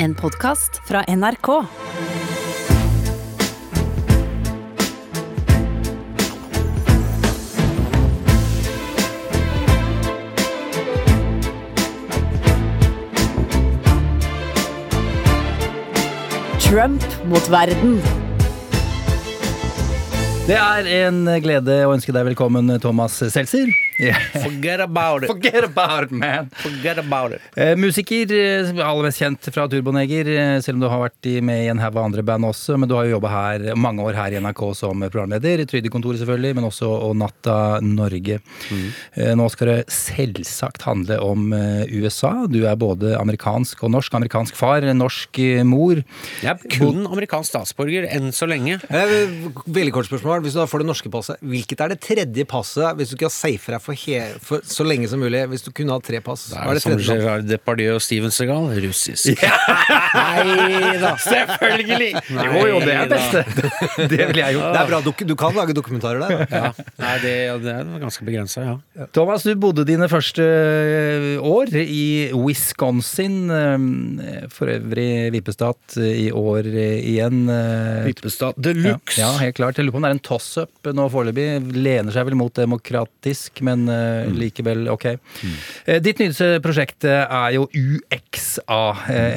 En podkast fra NRK. Trump mot verden. Det er en glede å ønske deg velkommen, Thomas Seltzer. Forget about it. Forget about it, man. Forget about it. Eh, musiker, eh, aller mest kjent fra Turboneger, eh, selv om du har vært med i en haug av andre band også. Men du har jo jobba her mange år her i NRK som programleder. Trygdekontoret selvfølgelig, men også og Natta Norge. Eh, Nå skal det selvsagt handle om eh, USA. Du er både amerikansk og norsk. Amerikansk far, norsk mor. Jeg er kun amerikansk statsborger enn så lenge. Eh, Veldig kort spørsmål. Hvis du da får det norske passet, hvilket er det tredje passet hvis du ikke har safe deg for, he for så lenge som mulig? Hvis du kunne hatt tre pass, Det er er det som? Gerard Depardieu og Steven Segal russisk. Nei da. Selvfølgelig! Nei Jo, jo, det er da. beste. Det ville jeg gjort. Det er bra, du, du kan lage dokumentarer der. Ja. Nei, det, det er ganske begrensa, ja. Thomas, du bodde dine første eh, år i Wisconsin. eh, For øvrig vippestat i år eh, igjen. Vippestat de luxe. ja, helt klart. Jeg lurer på om det er en toss-up nå foreløpig. Lener seg vel mot demokratisk, men eh, likevel ok. Eh, Ditt nyeste prosjekt eh, er jo UXA,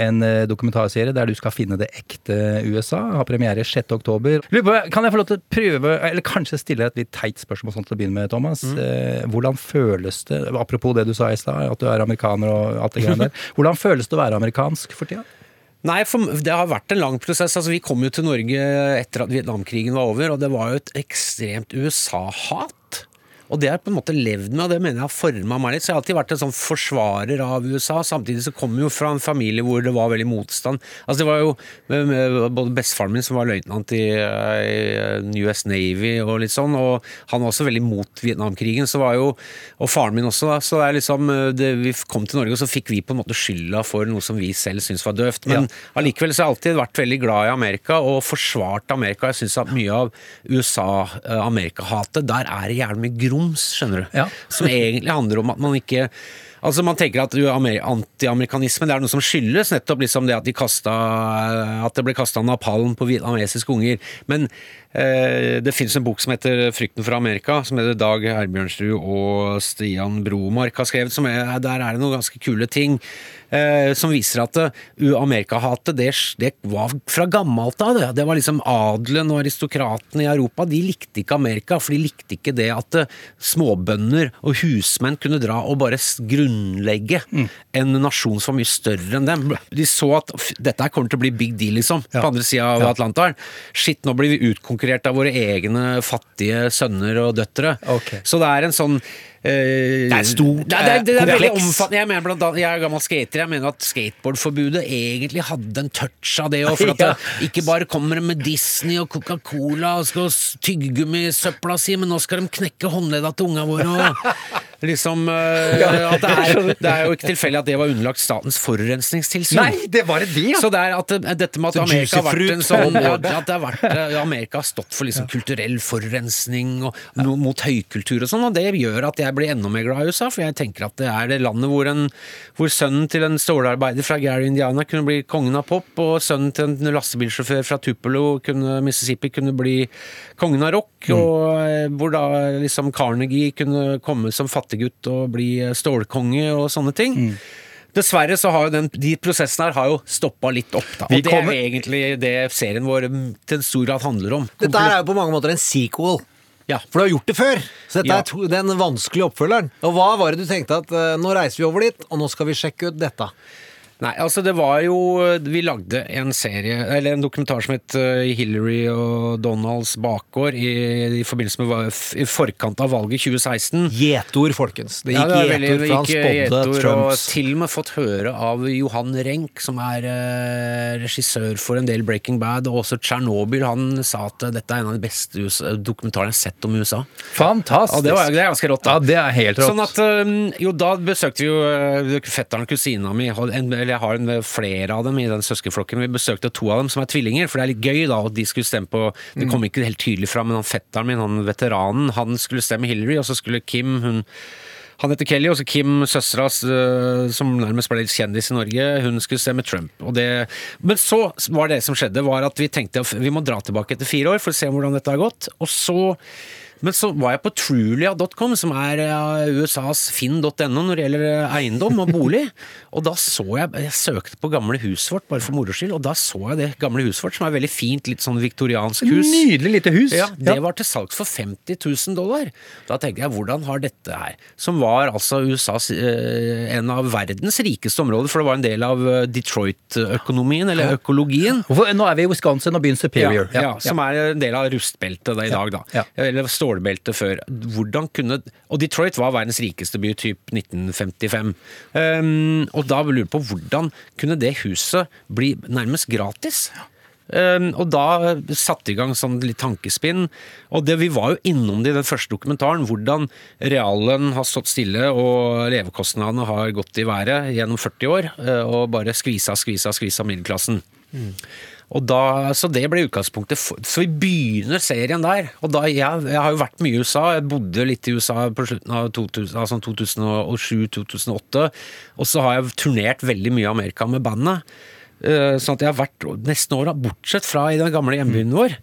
en dokumentarserie der du skal finne det ekte USA. Har premiere 6. oktober. Lube, Kan jeg få lov til å prøve, eller kanskje stille et litt teit spørsmål sånn til å begynne med, Thomas? Eh, Hvordan føles det, apropos det du sa i stad, at du er amerikaner og alt det greiene der. Hvordan føles det å være amerikansk for tida? Nei, for det har vært en lang prosess. Altså, vi kom jo til Norge etter at Vietnamkrigen var over, og det var jo et ekstremt USA-hat. Og det har jeg på en måte levd med, og det mener jeg har forma meg litt. Så jeg har alltid vært en sånn forsvarer av USA. Samtidig så kom jeg jo fra en familie hvor det var veldig motstand. Altså det var jo både bestefaren min som var løytnant i, i US Navy og litt sånn, og han var også veldig mot Vietnamkrigen, så var jo Og faren min også, da. Så det er liksom det, Vi kom til Norge, og så fikk vi på en måte skylda for noe som vi selv syntes var døvt. Men allikevel så har jeg alltid vært veldig glad i Amerika og forsvart Amerika. Jeg syns at mye av USA-Amerika-hatet, der er det jævlig mye grums, skjønner du. Ja. Som egentlig handler om at man ikke Altså Man tenker at amer- antiamerikanisme det er noe som skyldes nettopp liksom det at, de kastet, at det ble kasta napalm på vietnamesiske unger. Men eh, det fins en bok som heter 'Frykten for Amerika', som heter Dag Herbjørnsrud og Stian Bromark har skrevet. Som er, der er det noen ganske kule ting. Eh, som viser at uh, Amerikahatet det, det var fra gammelt av. Det Det var liksom adelen og aristokratene i Europa. De likte ikke Amerika, for de likte ikke det at eh, småbønder og husmenn kunne dra og bare grunnlegge grunnlegge en nasjon som var mye større enn dem. De så at dette her kommer til å bli big deal, liksom, på andre sida av Atlanteren. Shit, nå blir vi utkonkurrert av våre egne fattige sønner og døtre. Okay. Så det er en sånn eh, Det er stort, Det er, det er, det er eh, veldig omfattende. Jeg mener blant annet, jeg er gammel skater. Jeg mener at skateboardforbudet egentlig hadde en touch av det. For at det ikke bare kommer med Disney og Coca-Cola og skal tyggegummisøpla si, men nå skal de knekke håndledda til unga våre og liksom uh, at det, er, det er jo ikke tilfeldig at det var underlagt Statens forurensningstilsyn. Nei, det var det, ja! Så det er at dette med at Amerika har vært en sånn at det har vært, eh, Amerika har stått for liksom kulturell forurensning og mot høykultur og sånn, og det gjør at jeg blir enda mer glad i USA, for jeg tenker at det er det landet hvor, en, hvor sønnen til en stålarbeider fra Gary, Indiana kunne bli kongen av pop, og sønnen til en lastebilsjåfør fra Tupelo, kunne, Mississippi, kunne bli kongen av rock, og eh, hvor da liksom Carnegie kunne komme som fattiggutt og bli eh, stålkonge og sånne ting. Dessverre så har jo den, de prosessene her har jo stoppa litt opp, da. Og Vi det kommer- er egentlig det serien vår mm, til en stor grad handler om. Dette er jo på mange måter en sequel. Ja. For du har gjort det før. Så dette Ja. er to, den vanskelige oppfølgeren. Og hva var det du tenkte at eh, nå reiser vi over dit, og nå skal vi sjekke ut dette? Nei, altså det var jo Vi lagde en serie, eller en dokumentar som het eh, Hillary og Donalds bakgård i, i forbindelse med i forkant av valget 2016. Gjetord, folkens. Det Ja, gikk var gjetord, for han gikk spådde gjetord, Og til og med fått høre av Johan Renk, som er eh, regissør for en del Breaking Bad, og også Tsjernobyl. Han sa at eh, dette er en av de beste USA, dokumentarene jeg har sett om USA. Fantastisk. Ja, det, var, det er ganske rått. da. Ja, det er helt rått. Sånn at, jo, da besøkte vi jo fetteren og kusina mi, eller en, eller jeg har en, flere av dem i den søskenflokken. Vi besøkte to av dem som er tvillinger, for det er litt gøy da at de skulle stemme på Det kom ikke helt tydelig fram, men han fetteren min, han veteranen, han skulle stemme Hillary, og så skulle Kim, hun Han heter Kelly, og så Kim, søstera eh, som nærmest ble litt kjendis i Norge, hun skulle stemme Trump. Og det, men så var det som skjedde, var at vi tenkte at vi må dra tilbake etter fire år for å se hvordan dette har gått. Og så men så var jeg på trulia.com, som er eh, USAs finn.no når det gjelder eh, eiendom og bolig. Og da så jeg Jeg søkte på gamle huset vårt, bare for moro skyld, og da så jeg det gamle huset vårt, som er veldig fint, litt sånn viktoriansk hus. Nydelig lite hus. Ja, Det var til salgs for 50 000 dollar. Da tenkte jeg, hvordan har dette her, som var altså USAs eh, en av verdens rikeste områder, for det var en del av eh, Detroit-økonomien, eller økologien. Nå er vi i Wisconsin og byen Superior. Ja, ja, som er en del av rustbeltet i dag, da. Ja. Eller stålbeltet før. Hvordan kunne Og Detroit var verdens rikeste by, typ 1955. Um, og da lurer jeg på hvordan kunne det huset bli nærmest gratis? Um, og da satte i gang sånn litt tankespinn. Og det, vi var jo innom det i den første dokumentaren, hvordan reallønn har stått stille og levekostnadene har gått i været gjennom 40 år, uh, og bare skvisa, skvisa, skvisa middelklassen. Og da, så det ble utgangspunktet. For, så vi begynner serien der. Og da, jeg, jeg har jo vært mye i USA. Jeg bodde litt i USA på slutten av altså 2007-2008. Og så har jeg turnert veldig mye i Amerika med bandet. Eh, Sånn at jeg har vært nesten åra, bortsett fra i den gamle hjembyen vår.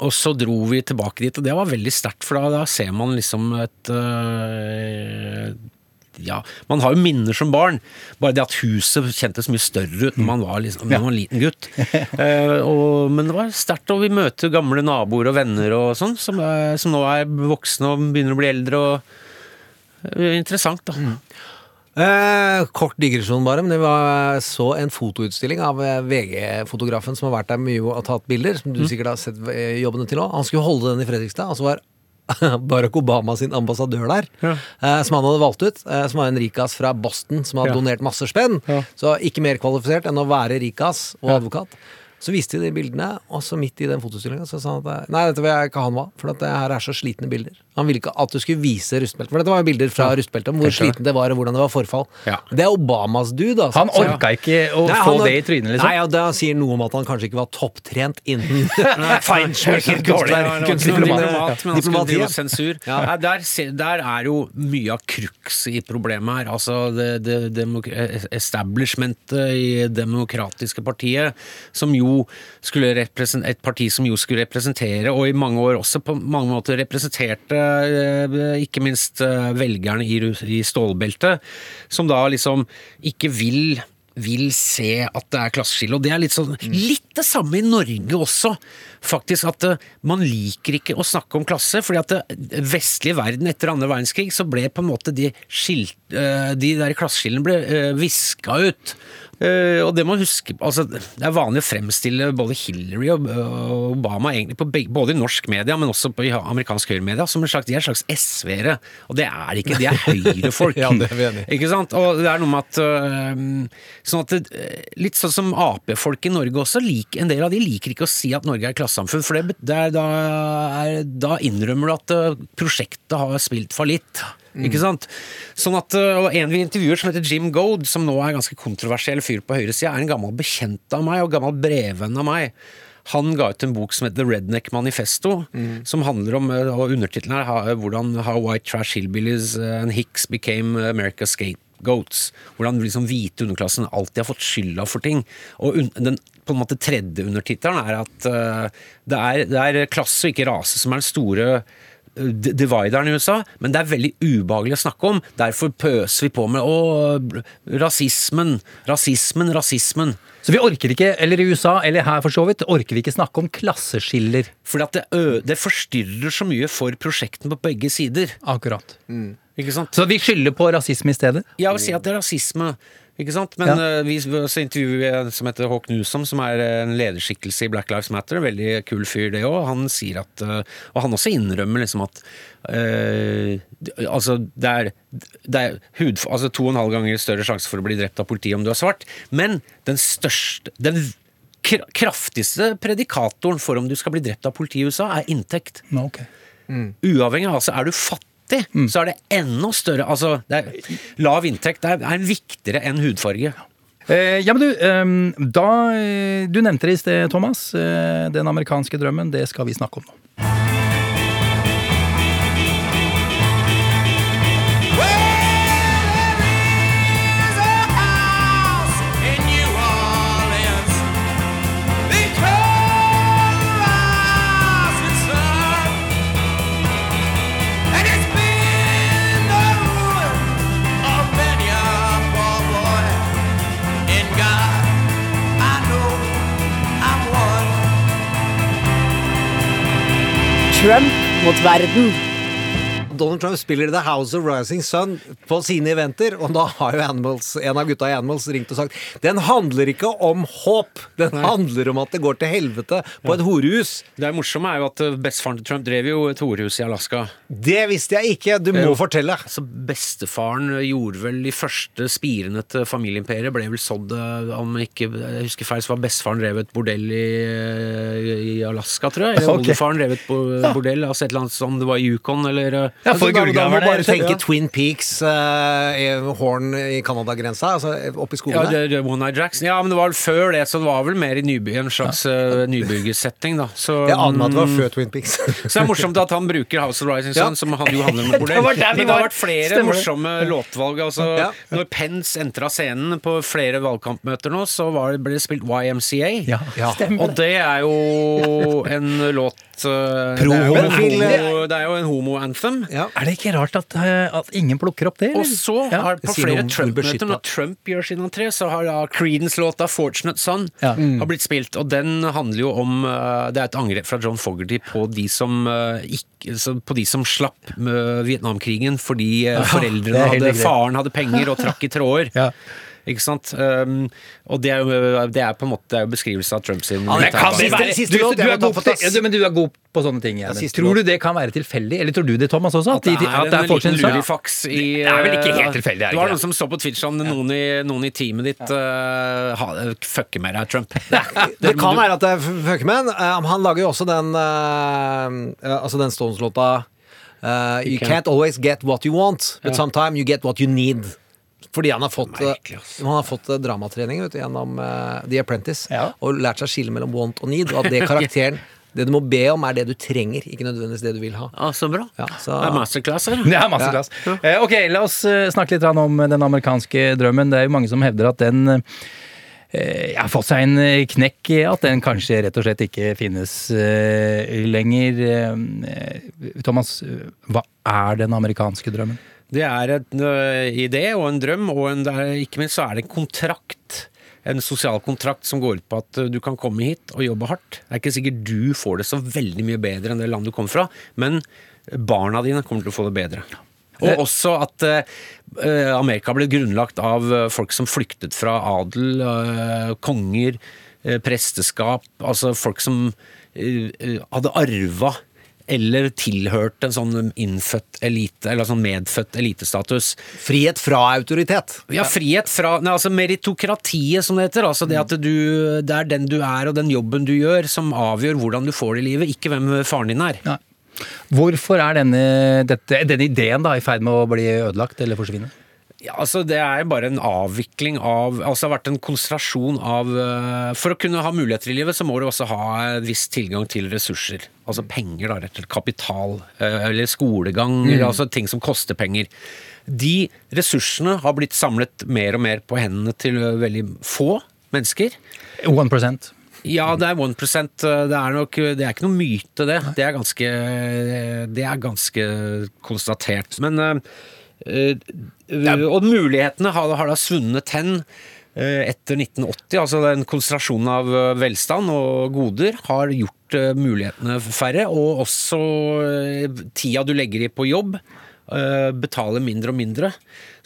Og så dro vi tilbake dit, og det var veldig sterkt, for da, da ser man liksom et øh, ja, Man har jo minner som barn. Bare det at huset kjentes mye større ut når man var, liksom, når man var en liten gutt. Eh, og, men det var sterkt, og vi møter gamle naboer og venner og sånn, som, er- som nå er voksne og begynner å bli eldre. og eh, Interessant, da. Eh, kort digresjon bare, men det var så en fotoutstilling av eh, VG-fotografen som har vært der mye og tatt bilder, som du sikkert har sett eh, jobbene til òg. Han skulle holde den i Fredrikstad, og så var Barack Obama sin ambassadør der, ja. som han hadde valgt ut. Eh, som var en rikas fra Boston som hadde Ja. donert masse spenn. Ja. Så ikke mer kvalifisert enn å være rikas og advokat. Så viste de de bildene, og så midt i den fotostillinga så sa han at nei, dette vil jeg ikke han var, for at det her er så slitne bilder. Han ville ikke at du skulle vise rustbeltet, for dette var jo bilder fra rustbeltet om hvor sliten det var, og hvordan det var forfall. Ja. Det er Obamas dude, altså. Han orka ikke å Nei, få han- det i trynet, liksom. Nei, og Det sier noe om at han kanskje ikke var topptrent innen feinschmecker, diplomat, men han skulle drive sensur. Ja. Der, der er jo mye av cruxet i problemet her. Altså det, det demok establishmentet i Demokratiske partiet, som jo skulle et parti som jo skulle representere, og i mange år også på mange måter representerte eh, ikke minst eh, velgerne i, i stålbeltet, som da liksom ikke vil vil se at det er klasseskille. Og det er litt sånn Litt det samme i Norge også, faktisk. At eh, man liker ikke å snakke om klasse. fordi at det vestlige verden etter andre verdenskrig så ble på en måte de, skilt, de der klasseskillene ble uh, viska ut. Eh, og det må huske altså, Det er vanlig å fremstille både Hillary og Obama egentlig på både i norsk media, men også på i amerikansk høyremedia som en slags, de er en slags SV-ere. Og det er de ikke. De er høyrefolk. Ja, det er vi enig. Ikke sant? Og det er noe med at uh, sånn at det, Litt sånn som Ap-folk i Norge også, lik, en del av de liker ikke å si at Norge er klassesamfunn, for det, det er, da, er, da innrømmer du at prosjektet har spilt fallitt. Ikke sant? Sånn at, øh, og En vi intervjuer som heter Jim Goad, som nå er ganske kontroversiell fyr på høyresida, er en gammel bekjent av meg og gammel brevvenn av meg. Han ga ut en bok som heter The Redneck Manifesto, som handler om, øh, og undertittelen er hvordan How White Trash Hillbillies and Hicks Became America's Scapegoats. Hvordan liksom hvite underklassen alltid har fått skylda for ting. Og den på en måte tredje undertittelen er at det, er, det er klasse og ikke rase som er den store divideren i USA, men det er veldig ubehagelig å snakke om. Derfor pøser vi på med å, rasismen, rasismen, rasismen. Så vi orker ikke, eller i USA, eller her for så vidt, orker vi ikke snakke om klasseskiller. Fordi at det, ø det forstyrrer så mye for prosjektene på begge sider. Akkurat. Sant? Så vi skylder på rasisme i stedet? Jeg vil si at det er rasisme. Ikke sant? Men Ja. eh, vi så intervjuer vi en som heter Hawk Newsom, som er en lederskikkelse i Black Lives Matter. Veldig kul fyr, det òg. Han sier at eh, Og han også innrømmer liksom at uh, Altså, det er, det er hud, altså to og en halv ganger større sjanse for å bli drept av politiet om du er svart, men den største Den kraftigste predikatoren for om du skal bli drept av politiet i USA, er inntekt. Ok. Uavhengig av altså, Er du fattig, så er det enda større Altså, det er, lav inntekt er, er viktigere enn hudfarge. Eh, ja, men du, eh, da Du nevnte det i sted, Thomas. Eh, den amerikanske drømmen, det skal vi snakke om nå. Trump mot verden. Donald Trump spiller The House of Rising Sun på sine eventer, og da har jo Animals, en av gutta i Animals ringt og sagt Den handler ikke om håp! Den handler om at det går til helvete på et horehus. Det er morsomme er jo at eh, bestefaren til Trump drev jo et horehus i Alaska. Det visste jeg ikke! Du må Jo. fortelle. Så bestefaren gjorde vel de første spirene til familieimperiet. Ble vel sådd eh, Om ikke jeg husker feil, så var bestefaren drev et bordell i, i Alaska, tror jeg. Eller okay. oldefaren drev et bordell. Altså et eller annet som det var i Yukon, eller eh, Ja, for Altså, da, da må du bare tenke ja. Twin Peaks, uh, Horn i Canada-grensa, altså oppe i Ja, det, det, One Night Jackson. Ja, men det var vel før det, så det var vel mer i nyby, en slags uh, nybyggersetting, da. Så, jeg aner meg at det var før Twin Peaks. Så det er morsomt at han bruker House of Rising Ja. Sun, som han jo handler om bordell. Men det har vært flere Stemmer morsomme låtvalg. Altså, Ja. Når Pence entra scenen på flere valgkampmøter nå, så var det, ble det spilt YMCA. Ja, Ja. Og det er jo en låt eh, det er jo en homo- Det er jo en homo-anthem. Ja. Er det ikke rart at, eh, at ingen plukker opp det? eller? Og så ja. har på flere Trump-møter, når Trump gjør sin entré, så har da Creedence-låta 'Fortunate Son' Ja. har blitt spilt. Og den handler jo om eh, Det er et angrep fra John Fogerty på de som ikke på de som slapp med Vietnamkrigen fordi foreldrene hadde. Faren hadde penger og trakk i tråder. Ikke sant? Um, og det er, jo, det er på en måte det er beskrivelse av Trumps sin Men du, er god på sånne ting. Ja, Tror du det kan være tilfeldig? Eller tror du det, Thomas, også? At det er, at det er en liten lurifaks i Det er vel ikke helt tilfeldig, det var noen som så på Twitch om noen i, noen i teamet ditt uh, ha, fucker med deg, Trump. Det kan være at det er fucker med ham. Eh, han lager jo også den eh, Altså den Stones-låta uh, You can't always get what you want, but sometimes you get what you need. Fordi han har fått, eh, Merkelig, ass. han har fått eh, dramatrening vet du, gjennom uh, The Apprentice. Ja. Og lært seg å skille mellom want og need. Og at det karakteren Det du må be om, er det du trenger, ikke nødvendigvis det du vil ha. Ja, så bra. Ja, så- Det er masterclass her. Det er masterclass. Eh, ok, la oss eh, snakke litt grann om den amerikanske drømmen. Det er jo mange som hevder at den eh, har fått seg en eh, knekk, at den kanskje rett og slett ikke finnes eh, lenger. Eh, Thomas, eh, hva er den amerikanske drømmen? Det er en idé og en drøm, og en, ikke minst så er det en kontrakt. En sosial kontrakt som går ut på at du kan komme hit og jobbe hardt. Det er ikke sikkert du får det så veldig mye bedre enn det landet du kommer fra, men barna dine kommer til å få det bedre. Og også at ø, Amerika ble grunnlagt av folk som flyktet fra adel, konger, presteskap, altså folk som hadde arva eller tilhørt en sånn innfødt elite, eller sånn medfødt elitestatus. Frihet fra autoritet. Ja, frihet fra nei, altså meritokratiet, som det heter. Altså det at du, det er den du er og den jobben du gjør, som avgjør hvordan du får det i livet, ikke hvem faren din er. Nei. Hvorfor er denne, dette, denne ideen da i ferd med å bli ødelagt eller forsvinne? Ja, altså Det er bare en avvikling av Altså det har vært en konsentrasjon av eh, For å kunne ha muligheter i livet, så må du også ha en viss tilgang til ressurser. Altså penger, da, rett og slett. Kapital. eh, Eller skolegang. Eller altså ting som koster penger. De ressursene har blitt samlet mer og mer på hendene til eh, veldig få mennesker. 1% Ja, det er 1% Det er nok Det er ikke noe myte, det. Det er ganske, det er ganske konstatert. Men Og mulighetene har, har da svunnet hen eh, etter 1980. Altså den konsentrasjonen av eh, velstand og goder har gjort eh, mulighetene færre. Og også tida du legger i på jobb, betaler mindre og mindre.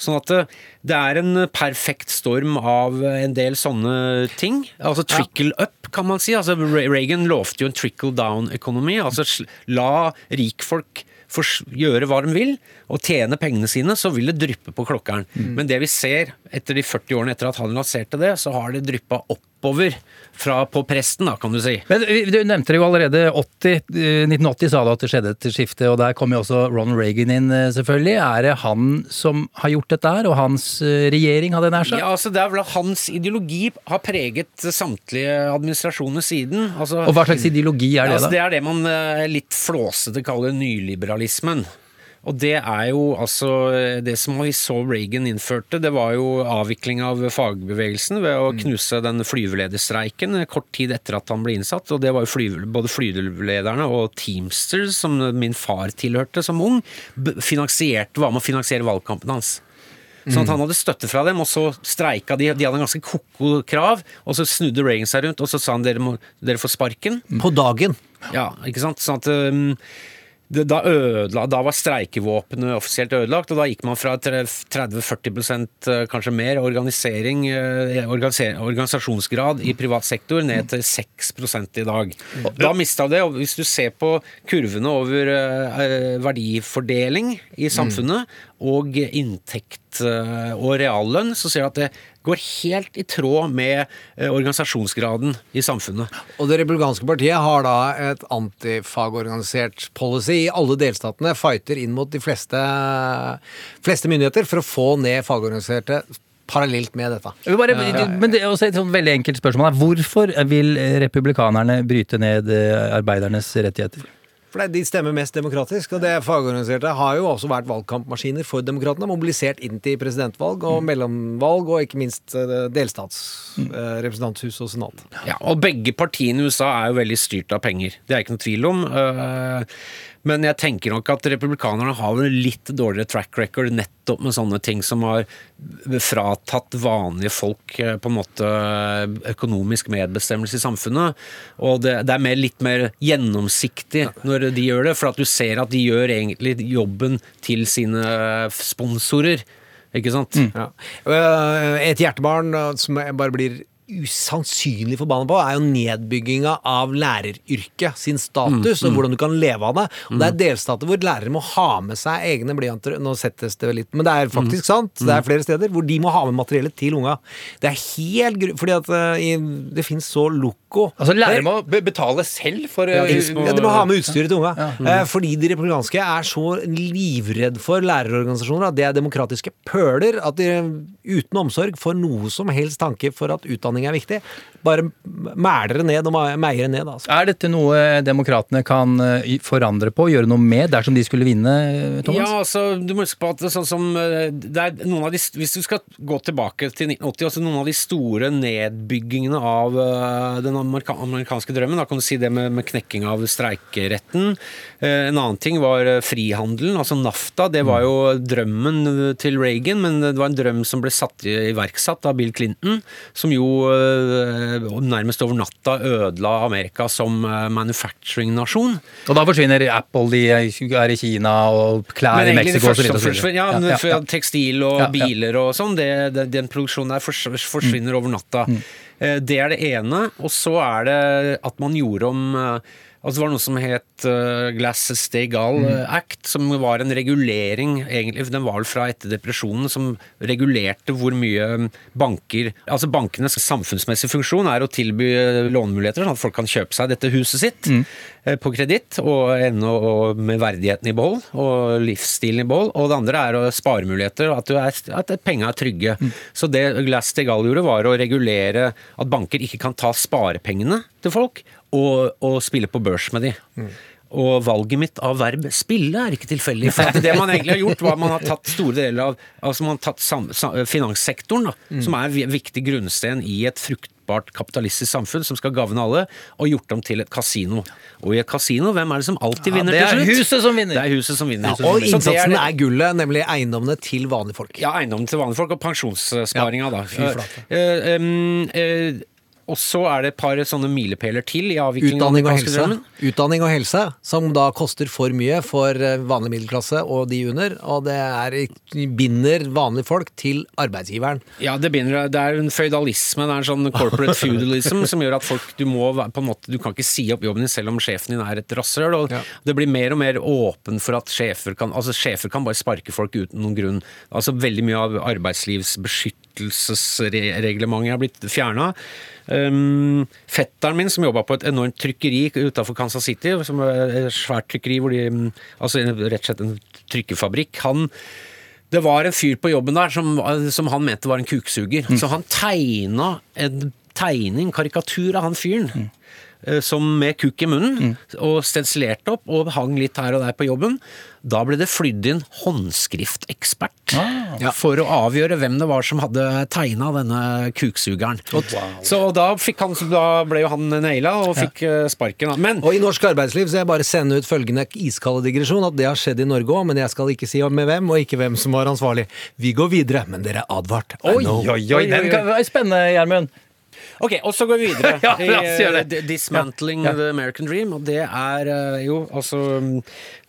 Sånn at det, er en perfekt storm av en del sånne ting. Altså trickle up, kan man si. Altså Reagan lovte jo en trickle down-økonomi. Altså la rikfolk gjøre hva de vil, og tjene pengene sine, så vil det dryppe på klokkeren. Men det vi ser etter de 40 årene etter at han lanserte det, så har det dryppa oppover fra, på presten, da, kan du si. Men eh, du nevnte det jo allerede. 80, eh, 1980 sa du at det skjedde et skifte, og der kom jo også Ronald Reagan inn, eh, selvfølgelig. Er det han som har gjort dette her, og hans eh, regjering, hadde jeg nær sagt? Ja, altså Det er vel at hans ideologi har preget samtlige administrasjoner siden. Altså, Og hva slags ideologi er det, altså, da? det er det man eh, litt flåsete kaller nyliberalismen. Og det er jo altså Det som vi så Reagan innførte, det var jo avvikling av fagbevegelsen ved å knuse den flyvelederstreiken kort tid etter at han ble innsatt. Og det var jo fly, både flyvelederne og Teamsters, som min far tilhørte som ung, var med å finansiere valgkampen hans. Sånn at han hadde støtte fra dem, og så streika de. De hadde en ganske ko-ko krav, og så snudde Reagan seg rundt, og så sa han dere, må, dere får sparken. På dagen. Ja, ikke sant? Sånn at um, da, ødela, da var streikevåpenet offisielt ødelagt, og da gikk man fra 30-40 eh, kanskje mer organisering, eh, organisasjonsgrad i privat sektor ned til 6% i dag. Da mista det, og hvis du ser på kurvene over eh, verdifordeling i samfunnet og inntekt eh, og reallønn, så ser du at det går helt i tråd med eh, organisasjonsgraden i samfunnet. Og Det republikanske partiet har da et antifagorganisert policy i alle delstatene. Fighter inn mot de fleste, fleste myndigheter for å få ned fagorganiserte parallelt med dette. Bare, men det er også et veldig enkelt spørsmål her. Hvorfor vil republikanerne bryte ned eh, arbeidernes rettigheter? For De stemmer mest demokratisk, og det fagorganiserte har jo også vært valgkampmaskiner for demokratene. Mobilisert inn til presidentvalg og mellomvalg, og ikke minst eh, delstatsrepresentanthus og senat. Ja, og begge partiene i USA er jo veldig styrt av penger. Det er ikke noe tvil om. Men jeg tenker nok at republikanerne har en litt dårligere track record nettopp med sånne ting som har fratatt vanlige folk øh, på en måte økonomisk medbestemmelse i samfunnet. Og det, det er mer, litt mer gjennomsiktig når de gjør det, for at du ser at de gjør egentlig jobben til sine sponsorer. Ikke sant? Ja. Eh, Et hjertebarn eh, som bare blir usannsynlig forbanna på, er jo nedbygginga av læreryrket sin status, og hvordan du kan leve av det. Og det er delstater hvor lærere må ha med seg egne blyanter. Nå settes det vel litt, men det er faktisk sant. Det er flere steder hvor de må ha med materiellet til unga. Det er helt gru... Fordi at uh, det finnes så loco. Altså Lærere må be- betale selv for Ja, eh, de, ja, de må ha med utstyret til unga. Eh, fordi de republikanske er så livredd for lærerorganisasjoner at det er demokratiske pøler. At de uten omsorg får noe som helst tanke for at utdanning er viktig. Bare mæler det ned og ma- meier det ned. Altså. Er dette noe demokratene kan eh, forandre på, gjøre noe med, dersom de skulle vinne, Thomas? Ja, altså, du må huske på at det er sånn som eh, det er noen av de, Hvis du skal gå tilbake til 1980, altså noen av de store nedbyggingene av eh, den amerika amerikanske drømmen, da kan du si det med, med knekking av streikeretten. Eh, en annen ting var eh, frihandelen, altså NAFTA. Det var jo drømmen eh, til Reagan, men det var en drøm som ble satt i, iverksatt av Bill Clinton, som jo eh, nærmest over natta ødela Amerika som eh, manufacturing-nasjon. Og da forsvinner Apple, de er i Kina, og klær i Mexico osv. ja, Ja, ja. Tekstil og biler og sånn, det, det, den produksjonen der forsvinner over natta. Eh, Det er det ene. Og så er det at man gjorde om eh, Altså Det var noe som het uh, Glass-Stegal Act, som var en regulering egentlig, Den var fra etter depresjonen, som regulerte hvor mye banker Altså Bankenes samfunnsmessige funksjon er å tilby eh, lånemuligheter, sånn at folk kan kjøpe seg dette huset sitt eh, på kreditt, og ennå med verdigheten i behold, og livsstilen i behold. Og det andre er sparemuligheter, at, er, at penga er trygge. Så det Glass' Stegall gjorde, var å regulere at banker ikke kan ta sparepengene til folk, og, og spille på børs med de. Og valget mitt av verb 'spille' er ikke tilfeldig. For at det man egentlig har gjort, var at man har tatt store deler av altså man har tatt sam, sam, finanssektoren, da, som er en viktig grunnsten i et fruktbart kapitalistisk samfunn som skal gagne alle, og gjort dem til et kasino. Og i et kasino, hvem er det som alltid Ja, vinner det er til slutt? huset som vinner. Det er huset som vinner. Og Så det innsatsen er gullet, nemlig eiendommene til vanlige folk. ja, eiendommene til vanlige folk og pensjonssparinga, da. fy flate. Uh, uh, eh, og så er det et par sånne milepæler til i avviklingen av Utdanning og helse. Utdanning og helse, som da koster for mye for eh, vanlig middelklasse og de under, og det er, binder vanlige folk til arbeidsgiveren. Ja, det, binder det er en føydalisme, det er en sånn corporate feudalism som gjør at folk du må på en måte, du kan ikke si opp jobben din selv om sjefen din er et rasshøl. og Ja. Det blir mer og mer åpen for at sjefer kan altså sjefer kan bare sparke folk uten noen grunn. Altså Veldig mye av arbeidslivsbeskyttelsesreglementet er blitt fjerna. Um, fetteren min som jobba på et enormt trykkeri utafor Kansas City, som er et svært trykkeri, hvor de, mm, altså rett og slett en trykkefabrikk, han det var en fyr på jobben der som, som han mente var en kuksuger. Så han tegna en tegning, karikatur av han fyren. eh, som med kukk i munnen, og stensilerte opp og hang litt her og der på jobben. Da ble det flydd inn håndskriftekspert Ah. for å avgjøre hvem det var som hadde tegna denne kuksugeren. Så da, fikk han, da ble jo han naila og fikk ja. sparken. Men Og i norsk arbeidsliv så jeg bare sende ut følgende iskalde digresjon, at det har skjedd i Norge òg, men jeg skal ikke si med hvem, og ikke hvem som var ansvarlig. Vi går videre, men dere er advart. I Oi, know. oi, oi, den kan være spennende, Gjermund. Ok, og så går vi videre. Ja, la oss gjøre det. Eh, Dismantling Ja, the American Dream. Og det er eh, jo altså mm,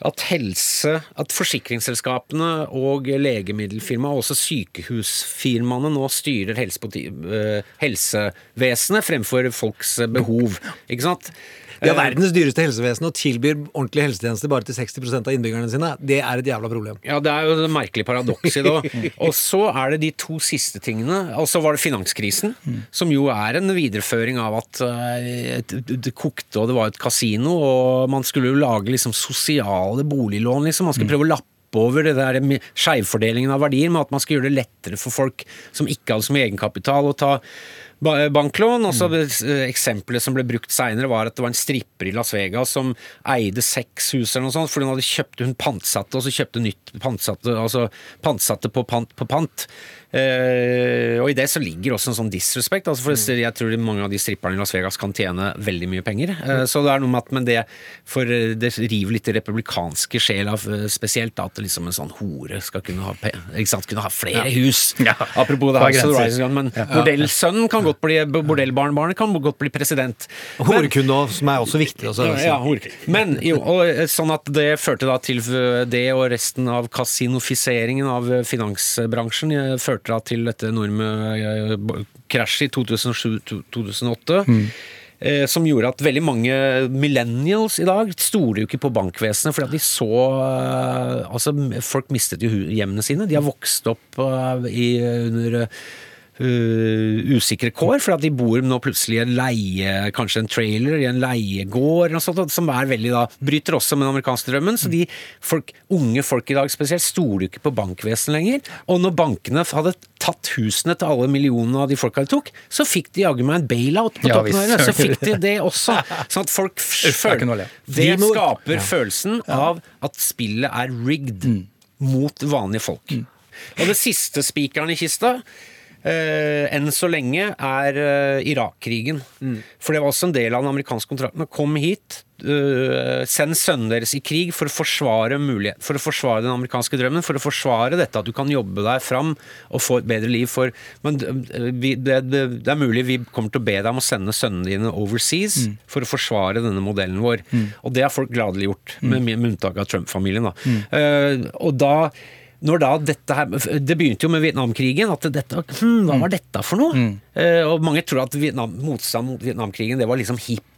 at helse At forsikringsselskapene og legemiddelfirmaet, og også sykehusfirmaene, nå styrer eh, helsevesenet fremfor folks behov. Ikke sant? Vi har Eh, verdens dyreste helsevesen og tilbyr ordentlige helsetjenester bare til 60% av innbyggerne sine. Det er et jævla problem. Ja, det er jo et merkelig paradoks i det òg. Og så er det de to siste tingene. Og så var det finanskrisen, som jo er en videreføring av at eh, det kokte og det var et kasino, og man skulle jo lage liksom sosiale boliglån, liksom. Man skulle prøve å lappe over det der skjevfordelingen av verdier, med at man skulle gjøre det lettere for folk som ikke hadde så mye egenkapital, å ta banklån. Og så det eh, Eksempelet som ble brukt seinere, var at det var en stripper i Las Vegas som eide seks hus eller noe sånt, fordi hun hadde kjøpt hun pantsatte, og så kjøpte nytt pantsatte, altså pantsatte på pant på pant. Eh, og i det så ligger også en sånn disrespekt. Altså for jeg tror mange av de stripperne i Las Vegas kan tjene veldig mye penger. Eh, så det er noe med at men det, for eh, det river litt i republikanske sjela spesielt, da, at liksom en sånn hore skal kunne ha, sant, kunne ha flere hus. Ja. Apropos det er of? Rising men bordellsønnen kan godt bli bordellbarnbarnet kan godt bli president. Horekunde som er også viktig. Også, ja, ja. Men jo, og sånn at det førte da til det og resten av kasinofiseringen av finansbransjen førte da til dette enorme eh, i 2007-2008. Eh, som gjorde at veldig mange millennials i dag stoler jo ikke på bankvesenet, fordi de så eh, Altså, folk mistet jo hjemmene sine. De har vokst opp eh, i, under usikre kår, for at de bor nå plutselig i en leie, kanskje en trailer, i en leiegård, og sånt, som er veldig da, bryter også med den amerikanske drømmen. Så de folk, unge folk i dag spesielt stoler jo ikke på bankvesenet lenger. Og når bankene hadde tatt husene til alle millionene av de folka de tok, så fikk de jaggu meg en bailout på Ja, toppen av det. Så fikk de det også. Sånn at folk er føler. Det skaper følelsen av at spillet er rigged mot vanlige folk. Og det siste spikeren i kista eh, enn så lenge er eh, Irak-krigen. For det var også en del av den amerikanske kontrakten. Kom hit, eh, send sønnen deres i krig for å forsvare mulighet, for å forsvare den amerikanske drømmen, for å forsvare dette at du kan jobbe deg fram og få et bedre liv for Men eh, vi, det, det, det er mulig vi kommer til å be deg om å sende sønnene dine overseas for å forsvare denne modellen vår. Og det har folk gladelig gjort, med, med unntak av Trump-familien. da. Eh, og da når da dette her, Det begynte jo med Vietnamkrigen. at dette, hm, Hva var dette for noe? Eh, og Mange tror at Vietnam, motstand mot Vietnamkrigen det var liksom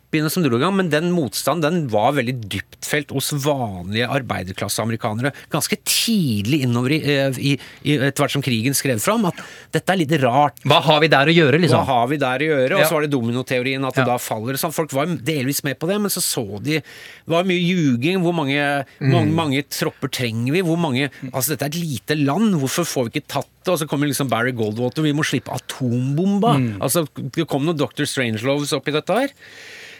hippiene som dro i gang, men den motstanden den var veldig dyptfelt hos vanlige arbeiderklasseamerikanere ganske tidlig innover i, eh, i, i etter hvert som krigen skrev fram. At dette er litt rart. Hva har vi der å gjøre, Hva liksom? har vi der å gjøre? Og så var det dominoteorien, at det Ja. da faller sånn. Folk var delvis med på det, men så så de Det var mye ljuging. Hvor mange, Mm. mange, mange tropper trenger vi? Hvor mange Altså, dette er et lite land, hvorfor får vi ikke tatt det? Og så kommer liksom Barry Goldwater, vi må slippe atombomba. Mm. Altså, det kom noen Dr. Strangeloves oppi dette her.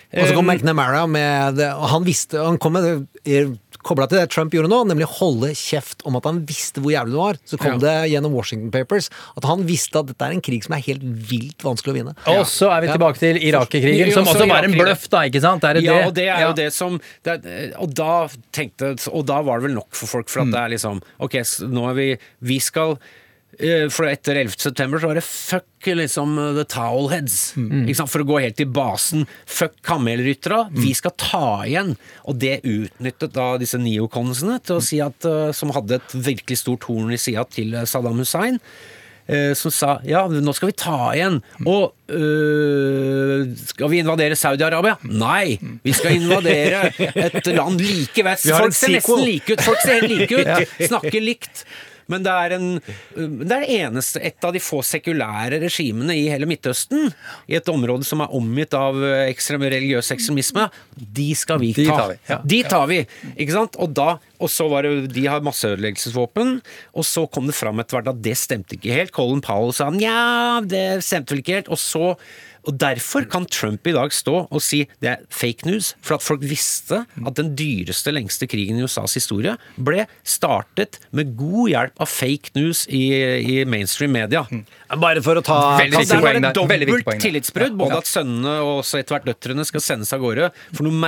Og så kom McNamara med det, og han visste Han kom med det kobla til det Trump gjorde nå, nemlig holde kjeft om at han visste hvor jævlig det var. Så kom det gjennom Washington Papers at han visste at dette er en krig som er helt vilt vanskelig å vinne. Og så er vi Ja. tilbake til Irak-krigen, som også var en bløff, da, ikke sant? Er det ja, det? og det er Ja. jo det som det er, Og da tenkte Og da var det vel nok for folk, for at Mm. det er liksom Ok, nå er vi Vi skal eh, For etter 11. september så var det fuck liksom the towelheads. Mm. For å gå helt til basen. Fuck kamelryttere. Mm. Vi skal ta igjen. Og det utnyttet da disse neoconsene til å si at eh, Som hadde et virkelig stort horn i sida til eh, Saddam Hussein. eh, Som sa ja, nå skal vi ta igjen. Og øh, skal vi invadere Saudi-Arabia? Nei, vi skal invadere et land like vest. Folk ser nesten like ut, folk ser helt like ut, snakker likt. Men det er, en, det er det eneste, et av de få sekulære regimene i hele Midtøsten, i et område som er omgitt av eh, ekstrem, religiøs ekstremisme, de skal vi De ta. tar vi, ja. De tar vi, ikke sant? Og da, og så var det, De har masseødeleggelsesvåpen, og så kom det fram etter hvert at det stemte ikke helt. Colin Powell sa nja, det stemte vel ikke helt. Og så Og Derfor kan Trump i dag stå og si det er fake news, for at folk visste at den dyreste, lengste krigen i USAs historie ble startet med god hjelp av fake news i, i mainstream media. Bare for å ta Veldig viktig poeng der. Dobbelt tillitsbrudd? Både at sønnene og også etter hvert døtrene skal sendes av gårde for noen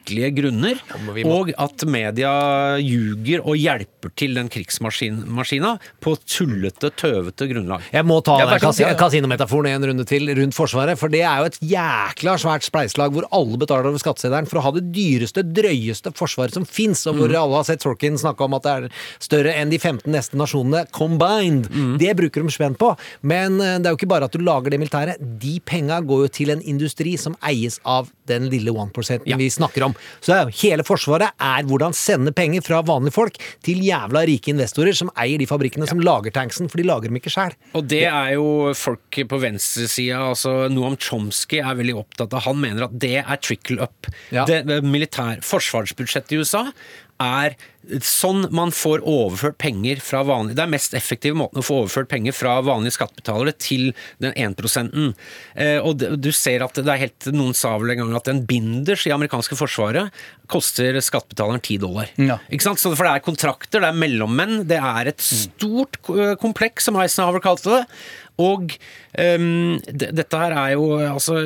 merkelige grunner, og at media ljuger og hjelper til den krigsmaskina på tullete, tøvete grunnlag. Jeg må ta den kasinometaforen en runde til rundt Forsvaret. For det er jo et jækla svært spleiselag hvor alle betaler over skatteseddelen for å ha det dyreste, drøyeste forsvaret som fins, og hvor Mm. alle har sett Sorkin snakke om at det er større enn de 15 neste nasjonene combined. Mm. Det bruker de spent på. Men eh, det er jo ikke bare at du lager det militæret. De penga går jo til en industri som eies av den lille 1 Ja. vi snakker om. Så hele Forsvaret er hvordan sende penger fra vanlige folk til jævla rike investorer som eier de fabrikkene som lager tanksen, for de lager dem ikke sjæl. Og det er jo folk på venstresida, altså Noam Chomsky er veldig opptatt av. Han mener at det er trickle up. Ja. Det militær Forsvarsbudsjettet i USA er sånn man får overført penger fra vanlige Det er mest effektive måten å få overført penger fra vanlige skattebetalere til den 1 eh, Og du ser at det er helt Noen sa vel en gang at en binders i amerikanske forsvaret koster skattebetaleren 10 dollar. Ja. Ikke sant? Så for det er kontrakter, det er mellommenn, det er et stort eh, kompleks, som Eisenhower kalte det. Og um, dette her er jo altså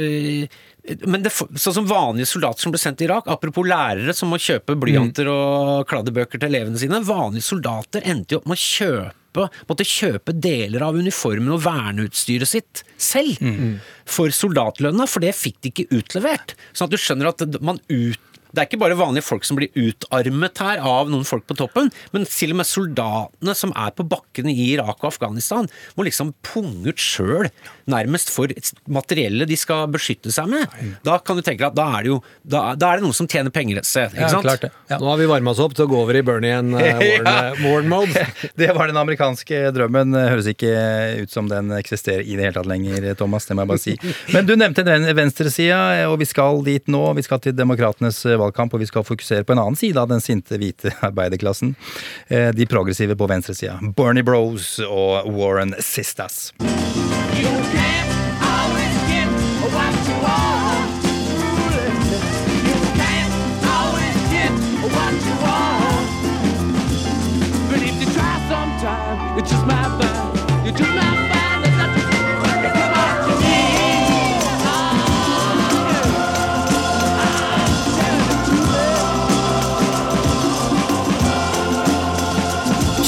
men det, sånn som vanlige soldater som ble sendt til Irak, apropos lærere som må kjøpe blyanter og kladdebøker til elevene sine, vanlige soldater endte jo opp med å kjøpe måtte kjøpe deler av uniformen og verneutstyret sitt selv for soldatlønna, for det fikk de ikke utlevert. Sånn at du skjønner at man ut det er ikke bare vanlige folk som blir utarmet her av noen folk på toppen, men til og med soldatene som er på bakkene i Irak og Afghanistan, må liksom punge ut sjøl, nærmest for materiellet de skal beskytte seg med. Da kan du tenke deg at da er det jo da, da er det noen som tjener penger et sted. Ikke Ja, klart det. Ja. Nå har vi varma oss opp til å gå over i Bernie and uh, Warren, uh, Warren mode. Det var den amerikanske drømmen. Høres ikke ut som den eksisterer i det hele tatt lenger, Thomas. Det må jeg bare si. Men du nevnte den venstresida, og vi skal dit nå. Vi skal til demokratenes valgkamp, og vi skal fokusere på en annen side av den sinte, hvite arbeiderklassen. Eh, De progressive på venstresida. Bernie Bros og Warren Sistas. You can't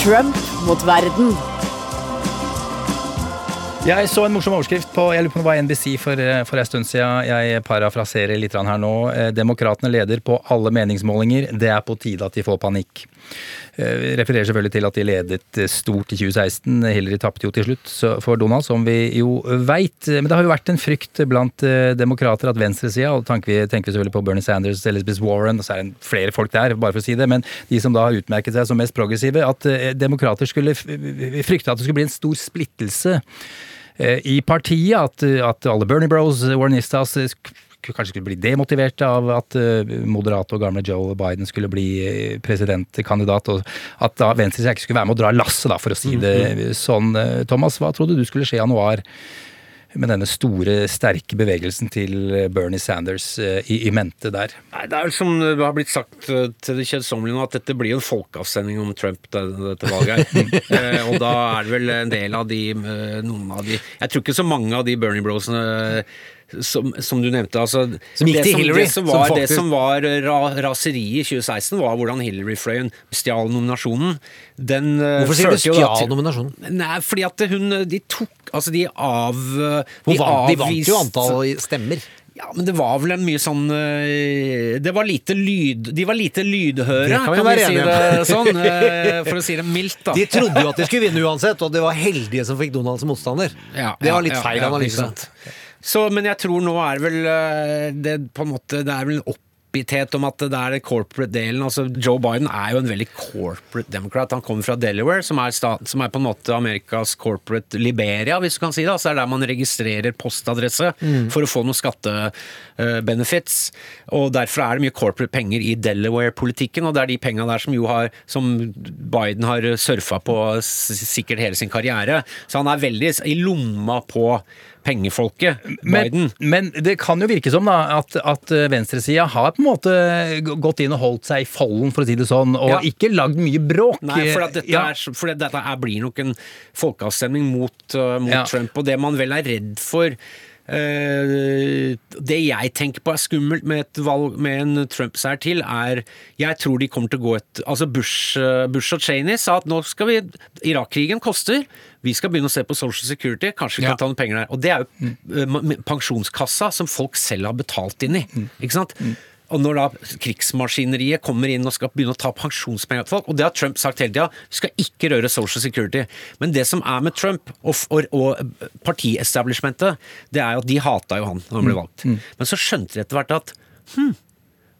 Trump mot verden. Jeg så en morsom overskrift på jeg lurer på det var NBC for, eh, for en stund siden. Jeg parafraserer litt her nå. Eh, Demokratene leder på alle meningsmålinger. Det er på tide at de får panikk. Eh, Refererer selvfølgelig til at de ledet eh, stort i 2016. Hillary tapte jo til slutt for Donald, som vi jo veit. Men det har jo vært en frykt blant eh, demokrater at venstresida, og tenker vi, selvfølgelig på Bernie Sanders, Elizabeth Warren, og så er det flere folk der, bare for å si det, men de som da har utmerket seg som mest progressive, at demokrater skulle frykte at det skulle bli en stor splittelse i partiet. At, at alle Bernie Bros, Warrenistas, kanskje skulle bli demotiverte av at eh, moderate og gamle Joe Biden skulle bli eh, presidentkandidat, og at da venstresida ikke skulle være med å dra lasset, da, for å si det sånn. Eh, Thomas, hva trodde du skulle skje i januar? Med denne store, sterke bevegelsen til Bernie Sanders i, i mente der. Nei, Det er som det har blitt sagt til det kjedsommelige nå, at dette blir en folkeavstemning om Trump, det, dette valget her. og da er det vel en del av de Noen av de Jeg tror ikke så mange av de Bernie Brosene som, som du nevnte. Altså, Som gikk til som, Hillary, Det som som var, det som var ra, raseriet i 2016, var hvordan Hillary-fløyen stjal nominasjonen. Den eh, Hvorfor sier du stjal nominasjonen? Nei, fordi at hun De tok Altså, de av De, vant, de vant jo antall stemmer. ja, men det var vel en mye sånn eh, Det var lite lyd De var lite lydhøre, Det kan kan, vi si det sånn. eh, For å si det mildt, da. De trodde jo at de skulle vinne uansett, og det var heldige som fikk Donald som motstander. Ja, det var litt ja, feil ja, analyse. Så, men jeg tror nå er vel eh, det på en måte Det er vel en oppgitthet om at det er den corporate-delen. altså Joe Biden er jo en veldig corporate democrat. Han kommer fra Delaware, som er, staten, som er på en måte Amerikas corporate Liberia, hvis du kan si det. Altså det er der man registrerer postadresse for å få noen skattebenefits. og derfor er det mye corporate penger i Delaware-politikken, og det er de penga der som har som Biden har surfa på sikkert hele sin karriere. Så han er veldig i lomma på pengefolket, Men, Biden. men det kan jo virke som da at, at venstresida har på en måte gått inn og holdt seg i folden, for å si det sånn, og Ja. ikke lagd mye bråk. Nei, for, at dette, Ja. er, for dette er, blir nok en folkeavstemning mot, uh, mot Ja. Trump. Og det man vel er redd for uh, Det jeg tenker på er skummelt med et valg med en Trump-seier til, er Jeg tror de kommer til å gå et Altså Bush, Bush og Cheney sa at nå skal vi Irak-krigen koster. Vi skal begynne å se på Social Security. Kanskje vi Ja. kan ta noen penger der. Og det er jo mm. pensjonskassa som folk selv har betalt inn i. Ikke sant? Og når da krigsmaskineriet kommer inn og skal begynne å ta pensjonspenger til folk, og det har Trump sagt hele tida, vi skal ikke røre Social Security. Men det som er med Trump og, og, og partiestablishmentet, det er jo at de hata jo han når han ble valgt. Men så skjønte de etter hvert at hm,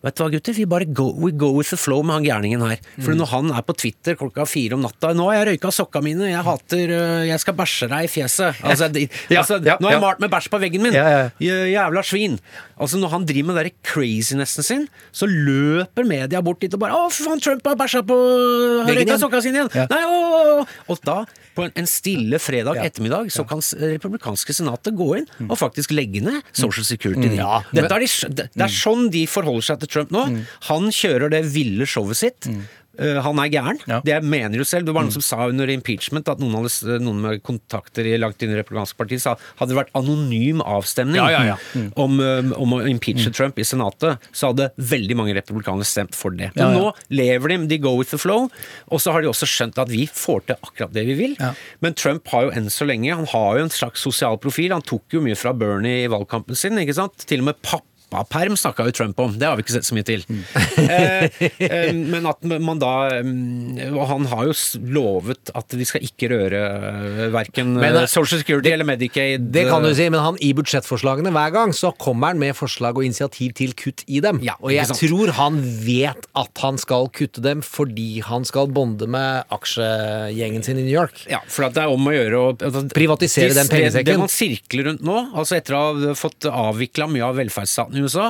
Vet du hva, gutter? Vi bare go, we go with the flow med han gærningen her. For når han er på Twitter klokka fire om natta 'Nå har jeg røyka sokka mine, jeg hater øh, Jeg skal bæsje deg i fjeset'. Altså, Ja, altså, ja, nå har jeg malt med bæsj på veggen min! Jævla svin! Altså Når han driver med den crazinessen sin, så løper media bort dit og bare 'Å, faen, Trump har bæsja på Har røyka sokka sine igjen!' Ja. Nei, å, å, å. Og da, på en, stille fredag ettermiddag, så kan republikanske senatet gå inn og faktisk legge ned Social Security. Mm. Ja, Dette er de, det det er sånn de forholder seg til Trump nå. Han kjører det ville showet sitt. Uh, han er gæren. Ja. Det mener jo selv. Det var noen som sa under impeachment at noen, hadde, noen med kontakter i langt inn i republikanske parti sa hadde det vært anonym avstemning Ja, ja, ja. Om, uh, om å impeache Trump i Senatet, så hadde veldig mange republikanere stemt for det. Men nå lever de, de go with the flow, og så har de også skjønt at vi får til akkurat det vi vil. Men Trump har jo enn så lenge Han har jo en slags sosial profil. Han tok jo mye fra Bernie i valgkampen sin. ikke sant? Til og med pappaperm snakka jo Trump om. Det har vi ikke sett så mye til. eh, eh, men at man da mm, Og han har jo lovet at vi skal ikke røre eh, verken Men, eh, Social Security eller Medicaid. Det kan du eh, si, men han i budsjettforslagene hver gang så kommer han med forslag og initiativ til kutt i dem. Ja, og jeg tror han vet at han skal kutte dem fordi han skal bonde med aksjegjengen sin i New York. Ja, for at det er om å gjøre å Privatisere de- den pengesekken. Det, det man sirkler rundt nå, altså etter å ha fått avvikla mye av velferdsstaten i USA,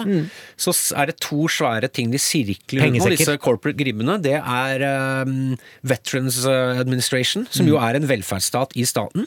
så er det to svære ting de sirkler rundt på disse corporate gribbene. Det er um, Veterans eh, Administration, som jo er en velferdsstat i staten.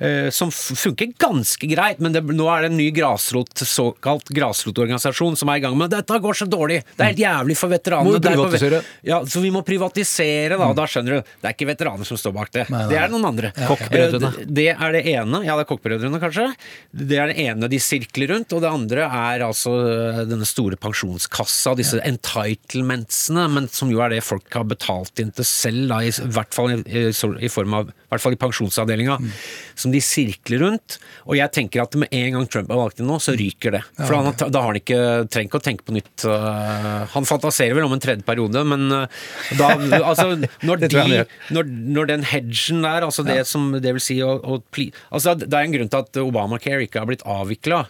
Eh, Som funker ganske greit, men det, nå er det en ny grasrot, såkalt grasrotorganisasjon som er i gang med Dette går så dårlig! Det er helt jævlig for veteranene. Må Det er privatisere? Ja, så vi må privatisere, da. Da skjønner du. Det er ikke veteraner som står bak det. Nei, nei, Det er noen andre. Kokkbrødrene. Eh, Det er det ene. Ja, det er Kokkbrødrene, kanskje. Det er det ene de sirkler rundt. Og det andre er altså eh, denne store pensjonskassa, disse entitlementsene, men som jo er det folk har betalt inn til selv, da, i, hvert fall i, i, i form av i hvert fall i pensjonsavdelinga, som de sirkler rundt. Og jeg tenker at med en gang Trump er valgt inn nå, så ryker det. For han, da har han ikke ikke å tenke på nytt. øh, Han fantaserer vel om en tredje periode, men øh, da Altså, når de når, når den hedgen der, altså det som det vil si å, å pli, altså Det er en grunn til at Obamacare ikke har blitt avvikla.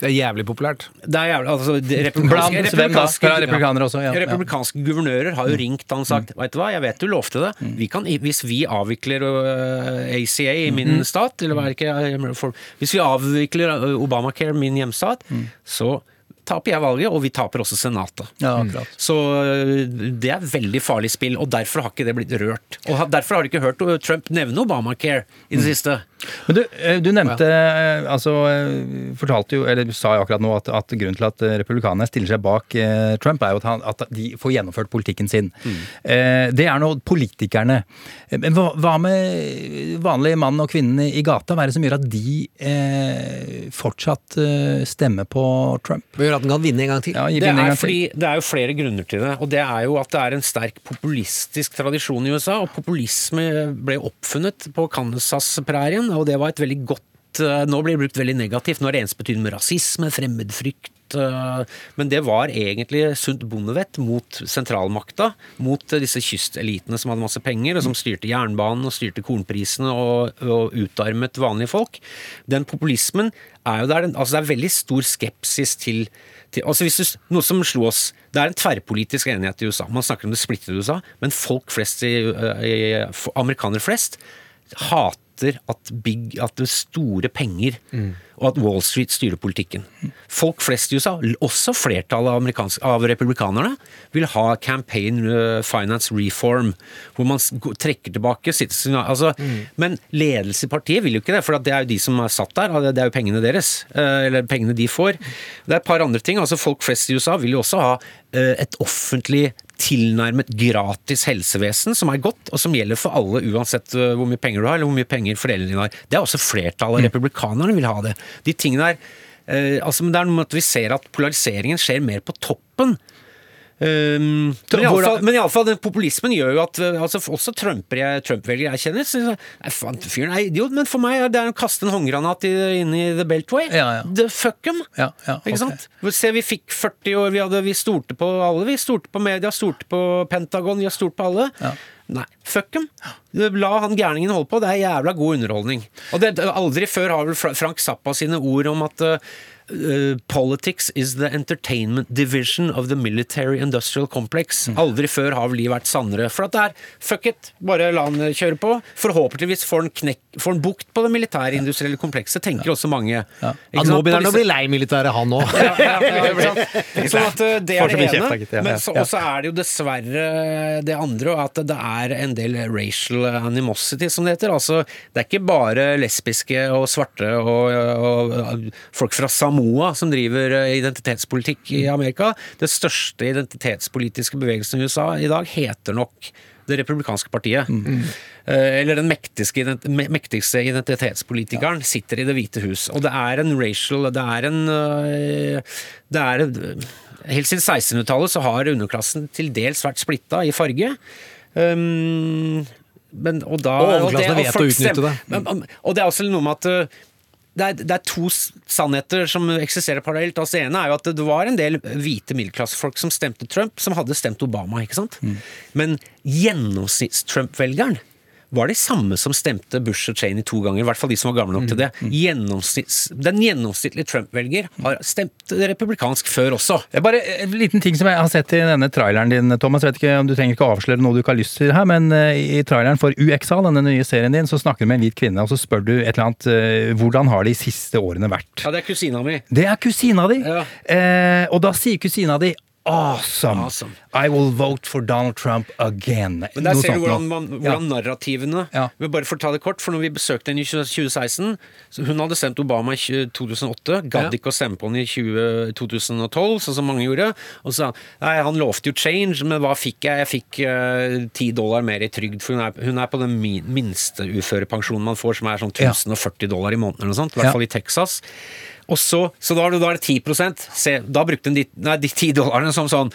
Det er jævlig populært. Det er jævlig, altså det Blant republikanske, republikanere også, ja. Republikanske guvernører har jo ringt han og sagt Vet du hva, jeg vet du lovte det. Vi kan, hvis vi avvikler øh, ACA i min stat, eller hva er det ikke Hvis vi avvikler øh, Obamacare, min hjemstat, så taper jeg valget, og vi taper også Senatet. Ja. Så øh, det er veldig farlig spill, og derfor har ikke det blitt rørt. Og derfor har du ikke hørt Trump nevne Obamacare i det siste. Men du, eh, du nevnte eh, altså eh, fortalte jo, eller sa jo akkurat nå at, at grunnen til at eh, republikanerne stiller seg bak eh, Trump, er jo at, han, at de får gjennomført politikken sin. Eh, det er nå politikerne. Eh, Men hva, hva med vanlige mann og kvinnene i gata? Hva er det som gjør at de eh, fortsatt eh, stemmer på Trump? Det at den kan vinne en gang til. Ja, Det er, gang til. fordi, det er jo flere grunner til det. Og det er jo at det er en sterk populistisk tradisjon i USA. Og populisme ble oppfunnet på Kansas-prærien, og det var et veldig godt eh, Nå blir det brukt veldig negativt. Nå er det ensbetydende med rasisme, fremmedfrykt. Eh, Men det var egentlig sunt bondevett mot sentralmakta. Mot eh, disse kystelitene som hadde masse penger, og som styrte jernbanen og styrte kornprisene og, og utarmet vanlige folk. Den populismen er jo der. Altså det er veldig stor skepsis til altså hvis du, Noe som slo oss Det er en tverrpolitisk enighet i USA. Man snakker om det splittede USA, men folk flest i, i, for- amerikanere flest hater støtter at, big, at det store penger og at Wall Street styrer politikken. Folk flest i USA, også flertallet av, av republikanerne, vil ha campaign eh, finance reform, hvor man trekker tilbake altså, Men ledelse i partiet vil jo ikke det, for det er jo de som er satt der, det er jo pengene deres. eh, Eller pengene de får. Det er et par andre ting. altså Folk flest i USA vil jo også ha eh, et offentlig tilnærmet gratis helsevesen som er godt, og som gjelder for alle uansett uh, hvor mye penger du har, eller hvor mye penger foreldrene dine har. Det er også flertallet av republikanerne vil ha det. De tingene der eh, altså, men Det er noe med at vi ser at polariseringen skjer mer på toppen. Um, men iallfall, fall, den populismen gjør jo at uh, altså, også Trump-velgere Trump jeg kjenner fyren er idiot, men for meg er det å kaste en håndgranat inn i The Beltway. Ja, ja. The fuck them! Ja, ja, Ikke ok. sant? Se, vi fikk 40 år, vi, hadde, vi stolte på alle. Vi stolte på media, stolte på Pentagon, vi har stolt på alle. Nei, fuck dem! La han gærningen holde på, det er jævla god underholdning. Og det, Aldri før har vel Frank Zappa sine ord om at uh, uh, Politics is the entertainment division of the military industrial complex. Aldri før har vel de vært sannere. For at det er fuck it, bare la han uh, kjøre på. Forhåpentligvis får han, knekk, får han bukt på det militærindustrielle komplekset, tenker også mange. Ja, Ikke nå begynner han å bli lei militæret, han òg. ja, ja, ja? Sånn at uh, det er det ene. ja, Men så også er det jo dessverre det andre, at det er en del racial animosity, som det heter. Altså, det er ikke bare lesbiske og svarte og, og, og folk fra Samoa som driver uh, identitetspolitikk i Amerika. Det største identitetspolitiske bevegelsen i USA i dag heter nok det republikanske partiet. Mm. Eller den mektigste, mektigste identitetspolitikeren sitter i Det hvite hus. Og det er en racial Det er en øh, Det er Helt siden 1600-tallet så har underklassen til dels vært splitta i farge. Um, men, og, da, Og overklassen det- vet å utnytte det. Men, og det er også noe med at det er, det er to sannheter som eksisterer parallelt. Altså, ene er jo at det var en del hvite middelklassefolk som stemte Trump, som hadde stemt Obama. ikke sant? Men gjennomsnitts-Trump-velgeren var de samme som stemte Bush og Cheney to ganger. I hvert fall de som var gamle nok til det. Gjennomsnitts, den gjennomsnittlige Trump-velger har stemt republikansk før også. Det er bare en liten ting som jeg har sett i denne traileren din, Thomas. Jeg vet ikke om Du trenger ikke å avsløre noe du ikke har lyst til her, men eh, i traileren for UXA, denne nye serien din, så snakker du med en hvit kvinne, og så spør du et eller annet eh, Hvordan har de siste årene vært? Ja, det er kusina mi. Det er kusina di! Ja. Eh, og da sier kusina di Awesome. Awesome. I will vote for Donald Trump again. Men der Noe ser du hvordan, man, hvordan Ja. narrativene Ja. Men Bare for å ta det kort, for når vi besøkte henne i 2016 så Hun hadde stemt Obama i 2008, gadd Ja. ikke å stemme på henne i 20, 2012, sånn som mange gjorde. Og så sa han nei, han lovte jo change, men hva fikk jeg? Jeg fikk eh, ti dollar mer i trygd, for hun er, hun er på den minste uførepensjonen man får, som er sånn 1040 dollar i måneden eller noe sånt, i hvert fall i Texas. Og så, så da, da er det 10 Se, Da brukte hun de, nei, de 10 dollarene som sånn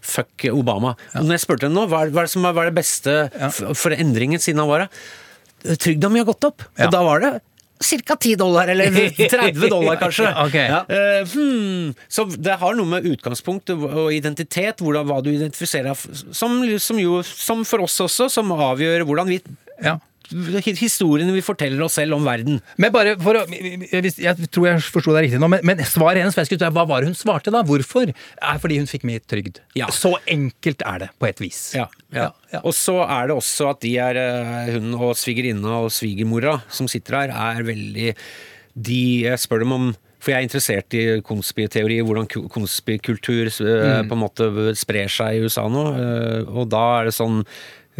Fuck Obama. Ja. når jeg spurte henne nå, hva er, hva er det som er, det beste for, for endringen siden han var her? Trygda mi har gått opp. Ja. Og da var det Ca. 10 dollar, eller 30 dollar kanskje. okay. Ja. uh, hmm. Så det har noe med utgangspunkt og identitet, hvordan, hva du identifiserer som, som jo, som for oss også, som avgjør hvordan vi Ja. Historiene vi forteller oss selv om verden. Men bare for å Jeg tror jeg forsto deg riktig nå, men, men svaret hennes jeg skulle, hva var det hun svarte da? Hvorfor? Er fordi hun fikk mer trygd. Ja. Så enkelt er det, på et vis. Ja, ja. ja. Og så er det også at de er eh, hun og svigerinna og svigermora som sitter her, er veldig De spør dem om for jeg er interessert i konspiteori, hvordan ku- konspikultur mm. på en måte sprer seg i USA nå. eh, og da er det sånn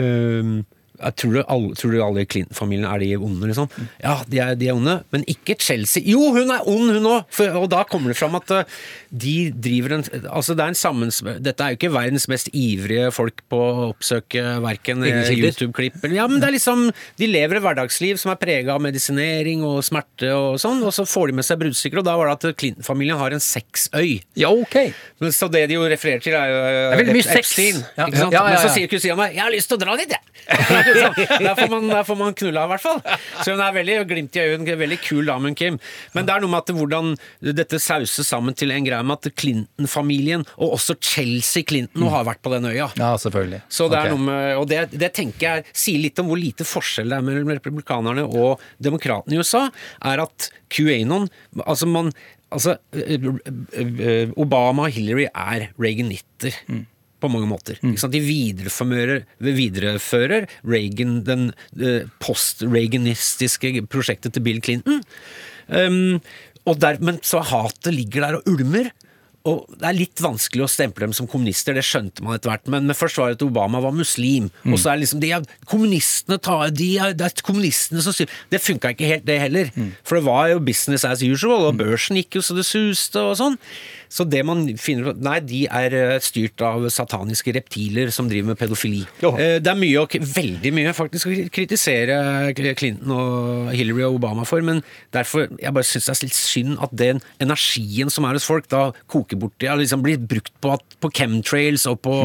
eh, jeg tror, du alle, tror du alle i Clinton-familien er de onde, liksom? Ja, de er, de er onde, men ikke Chelsea. Jo, hun er ond, hun òg! Og da kommer det fram at eh, de driver en Altså, det er en sammens... Dette er jo ikke verdens mest ivrige folk på å oppsøke verken eh. YouTube-klipp eller Ja, men det er liksom De lever et hverdagsliv som er prega av medisinering og smerte og sånn, og så får de med seg bruddstykker, og da var det at Clinton-familien har en sexøy. Ja, ok. Men Så det de jo refererer til, er jo Det er veldig mye sex. Epstein. Ja. Ja, ja, Men så sier kusina meg 'jeg har lyst til å dra dit', jeg. der, får man, der får man knulla, i hvert fall. Så hun er veldig glimt i øyet, veldig kul dame, hun Kim. Men det er noe med at hvordan dette sauses sammen til en greie med at Clinton-familien, og også Chelsea Clinton, nå har vært på den øya. Ja, selvfølgelig. Så det er noe med, og det, det tenker jeg sier litt om hvor lite forskjell det er mellom republikanerne og demokratene i USA, er at QAnon Altså, man Altså, eh, eh, Obama og Hillary er reaganitter. På mange måter. Sant? De viderefører, viderefører Reagan, den eh, post-reaganistiske prosjektet til Bill Clinton. Um, og der, men så hatet ligger der og ulmer. Og Det er litt vanskelig å stemple dem som kommunister, det skjønte man etter hvert. Men, først var det at Obama var muslim. Og så er det liksom de er, Kommunistene tar de er, Det er kommunistene som styrer Det funka ikke helt, det heller. For det var jo business as usual, og børsen gikk jo så det suste og sånn. Så det man finner ut Nei, de er eh, styrt av sataniske reptiler som driver med pedofili. Jo. Det er mye, veldig mye faktisk å kritisere Clinton og Hillary og Obama for, men derfor jeg bare syns det er litt synd at den energien som er hos folk, da koker bort i, liksom blir brukt på, på chemtrails og på,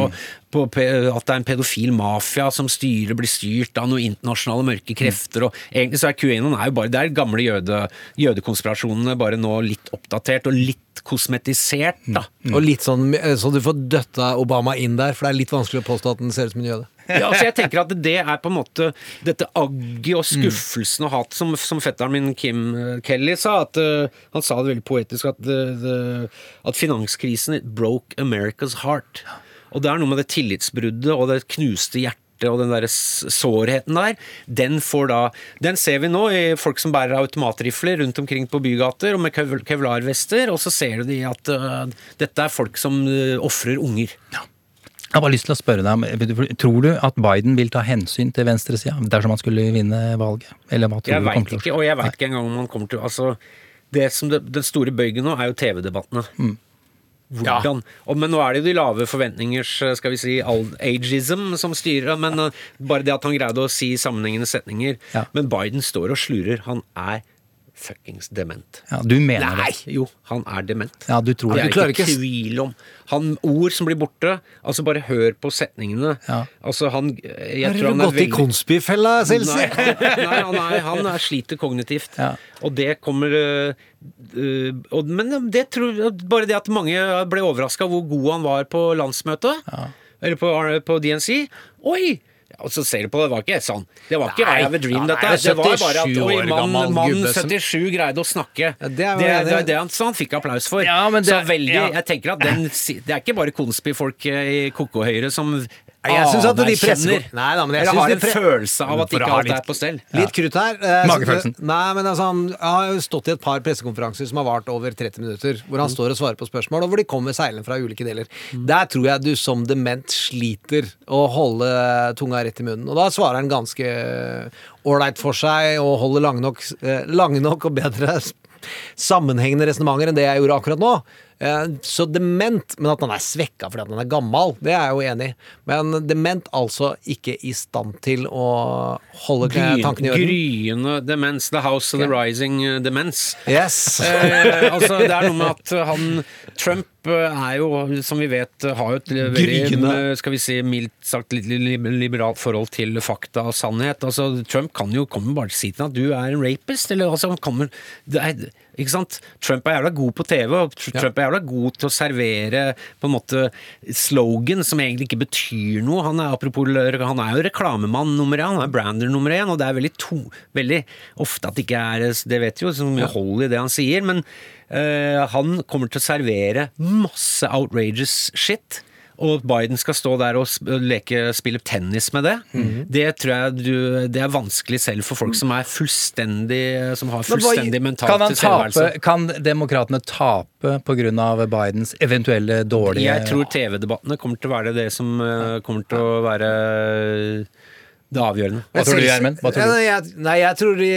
på at det er en pedofil mafia som styrer, blir styrt av noen internasjonale mørke krefter. og Egentlig så er QAnon er jo bare, det er gamle jøde, jødekonspirasjonene, bare nå litt oppdatert og litt kosmetisert. da. Og litt sånn så du får døtta Obama inn der, for det er litt vanskelig å påstå at den ser ut som en jøde. Ja, altså jeg tenker at det er på en måte dette agget og skuffelsen og hat som, som fetteren min Kim eh, Kelly sa. At, uh, han sa det veldig poetisk at, det- at finanskrisen broke America's heart. Og det er noe med det tillitsbruddet og det knuste hjertet og den der sårheten der, den får da Den ser vi nå i folk som bærer automatrifler rundt omkring på bygater og med kevlarvester, og så ser du de at uh, dette er folk som uh, ofrer unger. Jeg har bare lyst til å spørre deg, om- Tror du at Biden vil ta hensyn til venstresida dersom han skulle vinne valget? Eller hva tror Jeg veit ikke, og jeg veit ikke engang om han kommer til Altså, det som det, Den store bøygen nå er jo TV-debattene. Mm. Hvordan? Og, men nå er det jo de lave forventningers skal vi si, ageism som styrer. Men uh, bare det at han greide å si sammenhengende setninger. Ja. Men Biden står og slurer. Han er fuckings dement. Ja, du mener Nei! det? Jo, han er dement. Ja, du tror det det. er ikke tvil om. Han, ord som blir borte. Altså, bare hør på setningene. Ja. Altså, han jeg Har tror han er gått i veldig- konspifella, Selsi? Nei, nei han, er, han er sliter kognitivt. Ja. Og det kommer Men det tror, bare det at mange ble overraska hvor god han var på landsmøtet, eller på, på DNC Oi! Og så ser du på det, det var ikke sånn. Det var ikke I have a dream, Ja, dette. Det var bare at oi, mann, mann 77 greide å snakke. Ja, det det, er- det, det- det han, han fikk applaus for. Ja, men så veldig, ja. jeg tenker at den, Det er ikke bare konspifolk eh, i Koko-Høyre som Nei, jeg syns at de presser Nei da, men jeg Eller synes har de en pre- følelse av at For å ikke ha alt litt- er på stell. Litt krutt her. eh, Magefølelsen. Nei, men altså, han har stått i et par pressekonferanser som har vart over 30 minutter, hvor han står og svarer på spørsmål, og hvor de kommer seilende fra ulike deler. Der tror jeg du som dement sliter å holde tunga rett i munnen. Og da svarer han ganske ålreit for seg og holder lange nok, eh, lange nok og bedre s- sammenhengende resonnementer enn det jeg gjorde akkurat nå. Eh, Så dement, men at han er svekka fordi han er gammel, det er jeg jo enig i. Men dement altså ikke i stand til å holde tankene i orden. Gryende demens. The House of the Rising uh, Demens. Yes. Eh, altså, det er noe med at han Trump uh, er jo, som vi vet, har jo et veldig uh, skal vi si, mildt sagt litt li- liberalt forhold til fakta og sannhet. Altså, Trump kan jo komme bare til å si til ham at du er en rapist. Eller altså, han kommer er, ikke sant? Trump er jævla god på TV, og Tr- Trump er jævla god til å servere på en måte slogan som egentlig ikke betyr noe. Han er, apropos, han er jo reklamemann nummer én, han er brander nummer én, og det er veldig, to, veldig ofte at det ikke er Det vet vi jo, så mye hold i det han sier, men eh, han kommer til å servere masse outrageous shit. Og Biden skal stå der og leke, spille tennis med det. Det tror jeg du, det er vanskelig selv for folk som er fullstendig Som har fullstendig mental tilstedeværelse. kan demokratene tape pga. Bidens eventuelle dårlige Jeg tror TV-debattene kommer til å være det som eh, kommer til å være det avgjørende. Hva tror du, Gjermund? Hva tror du? Nei, jeg, tror de,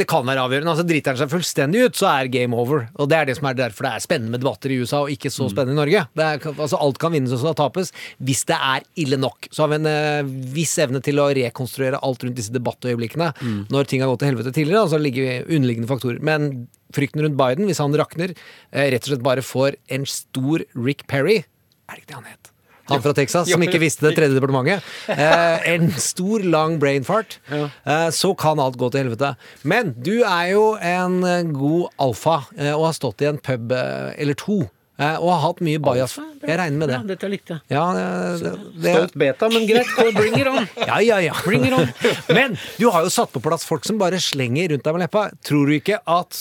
det kan være avgjørende. Altså, driter han seg fullstendig ut, så er game over. Og det er det som er derfor det er spennende med debatter i USA, og ikke så spennende i Norge. Det er, altså, alt kan vinnes og så tapes, hvis det er ille nok. Så har vi en eh, viss evne til å rekonstruere alt rundt disse debattøyeblikkene når ting har gått til helvete tidligere, og så ligger underliggende faktorer. Men frykten rundt Biden, hvis han rakner, eh, rett og slett bare får en stor Rick Perry Er det ikke det han het? Han fra Texas, som ikke visste det tredje departementet. Eh, en stor, lang brain fart. Eh, så kan alt gå til helvete. Men du er jo en eh, god alfa, eh, og har stått i en pub eh, eller to. eh, og har hatt mye bajas. Jeg regner med Ja, det. dette likte jeg. Ja, det, det, det, Stolt beta, men greit. Bring it on. ja, ja, ja. Bring it on. Men du har jo satt på plass folk som bare slenger rundt deg med leppa. Tror du ikke at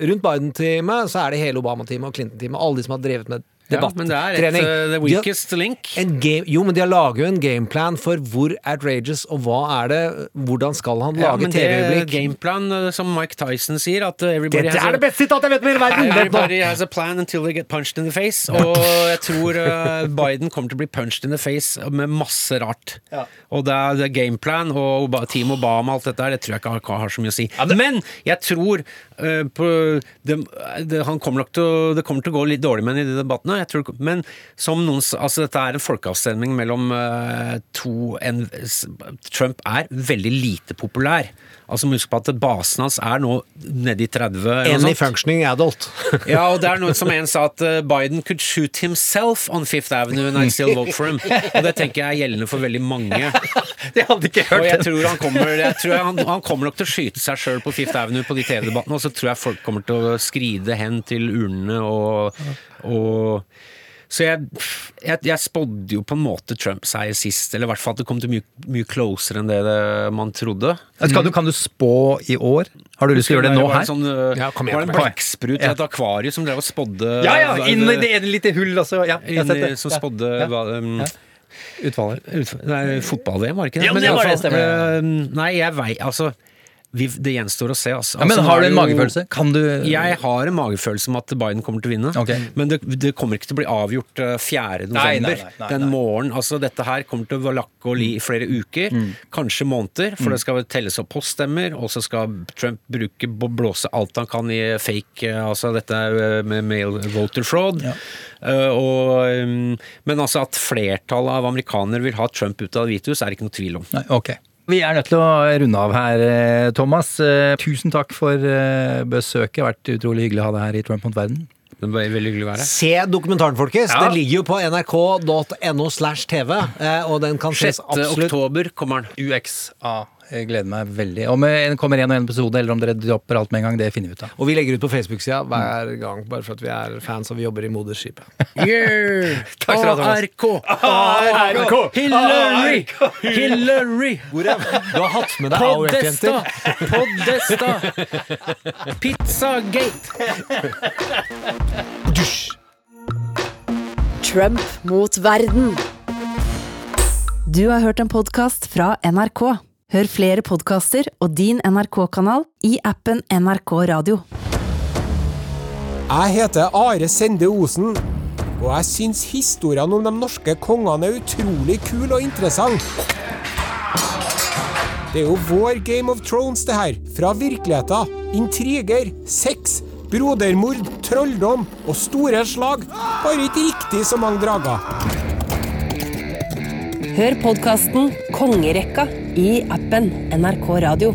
rundt Biden-teamet så er det hele Obama-teamet og Clinton-teamet, alle de som har drevet med debatt. men det er et, eh, the De har- weakest link. En game, jo, men de har laget jo en gameplan for hvor outrageous og hva er det Hvordan skal han Ja, lage men det TV-øyeblikk? gameplan, eh, som Mike Tyson sier, at eh, everybody Dette has er det beste sitatet jeg vet om i verden! Everybody has a plan until they get punched in the face. Og jeg tror uh, Biden kommer til å bli punched in the face med masse rart. Og det er, det er gameplan og Team Obama og alt dette der, det tror jeg ikke har, har så mye å si. Men jeg tror uh, på, det, det, han kommer nok til å, det kommer til å gå litt dårlig med ham i de debattene. Jeg tror, men som noen Altså, dette er en folkeavstemning mellom uh, to en, Trump er veldig lite populær. Altså, Husk på at basen hans er nå nede i 30. eller noe Any functioning adult. Ja, og det er noe som en sa at uh, Biden could shoot himself on Fifth Avenue and I still vote for him. Og det tenker jeg er gjeldende for veldig mange. Det hadde ikke Og jeg tror han kommer, jeg tror han, han kommer nok til å skyte seg sjøl på Fifth Avenue på de TV-debattene, og så tror jeg folk kommer til å skride hen til urnene og, og så jeg, jeg, jeg spådde jo på en måte Trump-seier sist, eller i hvert fall at det kom til mye, mye closere enn det, det man trodde. Kan du, kan du spå i år? Har du lyst til å gjøre det nå her? Sånn, uh, Ja, kom igjen, var det en blekksprut i et akvarium som drev og spådde Ja, ja! Inn i det ene lite hull, altså. Ja, jeg har sett det. som spådde Ja. hva, um, Ja. Utfallet. ut- Nei, fotball-VM, var det ikke det? Ja, Men det var det, stemmer. eh, Nei, jeg vei, altså vi, Det gjenstår å se, altså. Ja, men altså, har du en magefølelse? Kan du Jeg har en magefølelse om at Biden kommer til å vinne. Okay. Men det, det kommer ikke til å bli avgjort eh, 4. Nei, nei, nei, nei, Den nei. morgenen. Altså, dette her kommer til å lakke og li i flere uker, Mm. kanskje måneder, for det skal telles opp poststemmer, og så skal Trump bruke blåse alt han kan i fake eh, Altså dette eh, med mail voter fraud. Eh, og, um, men altså at flertallet av amerikanere vil ha Trump ut av Det hvite hus, er det ikke noe tvil om. Nei, ok. Vi er nødt til å runde av her, eh, Thomas. Eh, Tusen takk for eh, besøket. Det har vært utrolig hyggelig å ha deg her i Trump mot verden. Det var veldig hyggelig å være. Se dokumentaren, folkens! Ja. Den ligger jo på nrk.no slash TV, og den kan 6. ses absolutt oktober kommer den. UXA. Jeg gleder meg veldig. Om det kommer en og en episode, eller om dere dropper alt med en gang, det finner vi ut av. Og vi legger ut på Facebook-sida hver gang, bare for at vi er fans og vi jobber i moderskipet. Yeah! Takk skal du ha, ARK! ARK! Hillary! Hillary! Du har hatt med deg! AUF-jenter. Podesta! Pizzagate! Trump mot verden. Du har hørt en podkast fra NRK. Hør flere podkaster og din NRK-kanal i appen NRK Radio. Jeg heter Are Sende Osen, og jeg syns historiene om de norske kongene er utrolig kule og interessante. Det er jo vår Game of Thrones, det her. Fra virkeligheten. Intriger, sex, brodermord, trolldom og store slag. Bare ikke riktig så mange drager. Hør podkasten Kongerekka i appen NRK Radio.